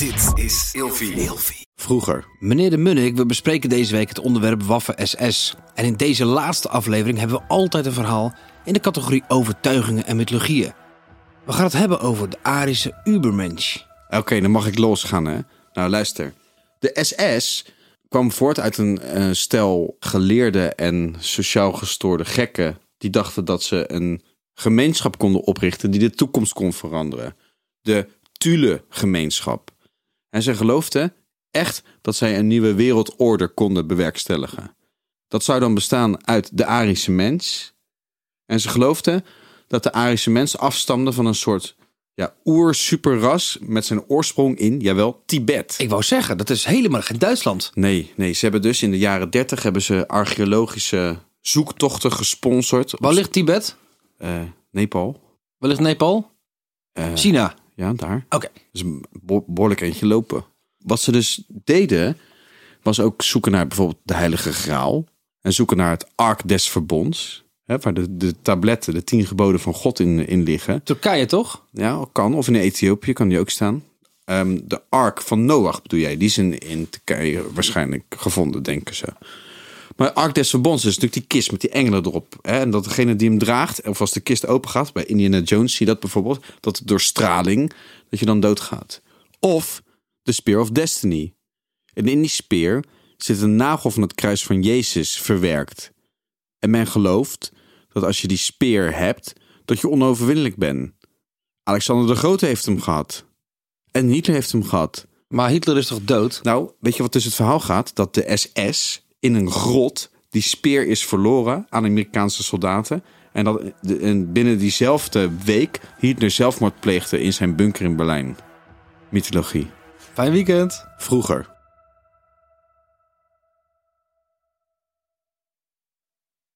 Dit is Ilfie. Vroeger. Meneer de Munnik, we bespreken deze week het onderwerp Waffen SS. En in deze laatste aflevering hebben we altijd een verhaal in de categorie overtuigingen en mythologieën. We gaan het hebben over de Arische Ubermensch. Oké, dan mag ik losgaan, hè? Nou, luister. De SS kwam voort uit een eh, stel geleerde en sociaal gestoorde gekken... die dachten dat ze een gemeenschap konden oprichten die de toekomst kon veranderen. De Thule-gemeenschap. En ze geloofden echt dat zij een nieuwe wereldorde konden bewerkstelligen. Dat zou dan bestaan uit de Arische mens. En ze geloofden dat de Arische mens afstamde van een soort ja, oer-superras met zijn oorsprong in, jawel, Tibet. Ik wou zeggen, dat is helemaal geen Duitsland. Nee, nee, ze hebben dus in de jaren 30 hebben ze archeologische zoektochten gesponsord. Waar ligt Tibet? Eh, Nepal. Waar ligt Nepal? Eh, China. Ja, daar. Oké. Dus behoorlijk eentje lopen. Wat ze dus deden, was ook zoeken naar bijvoorbeeld de Heilige Graal. En zoeken naar het Ark des Verbonds. Hè, waar de, de tabletten, de tien geboden van God in, in liggen. Turkije toch? Ja, kan. Of in Ethiopië kan die ook staan. Ehm, de Ark van Noach bedoel jij. Die is in, in Turkije waarschijnlijk gevonden, denken ze. Maar Ark des Verbonds is natuurlijk die kist met die engelen erop. Hè? En dat degene die hem draagt, of als de kist open gaat, bij Indiana Jones zie je dat bijvoorbeeld, dat door straling, dat je dan doodgaat. Of de Spear of Destiny. En in die speer zit een nagel van het kruis van Jezus verwerkt. En men gelooft dat als je die speer hebt, dat je onoverwinnelijk bent. Alexander de Grote heeft hem gehad. En Hitler heeft hem gehad. Maar Hitler is toch dood? Nou, weet je wat dus het verhaal gaat? Dat de SS in een grot die speer is verloren aan Amerikaanse soldaten. En dat en binnen diezelfde week Hitler zelfmoord pleegde in zijn bunker in Berlijn. Mythologie. Fijn weekend. Vroeger.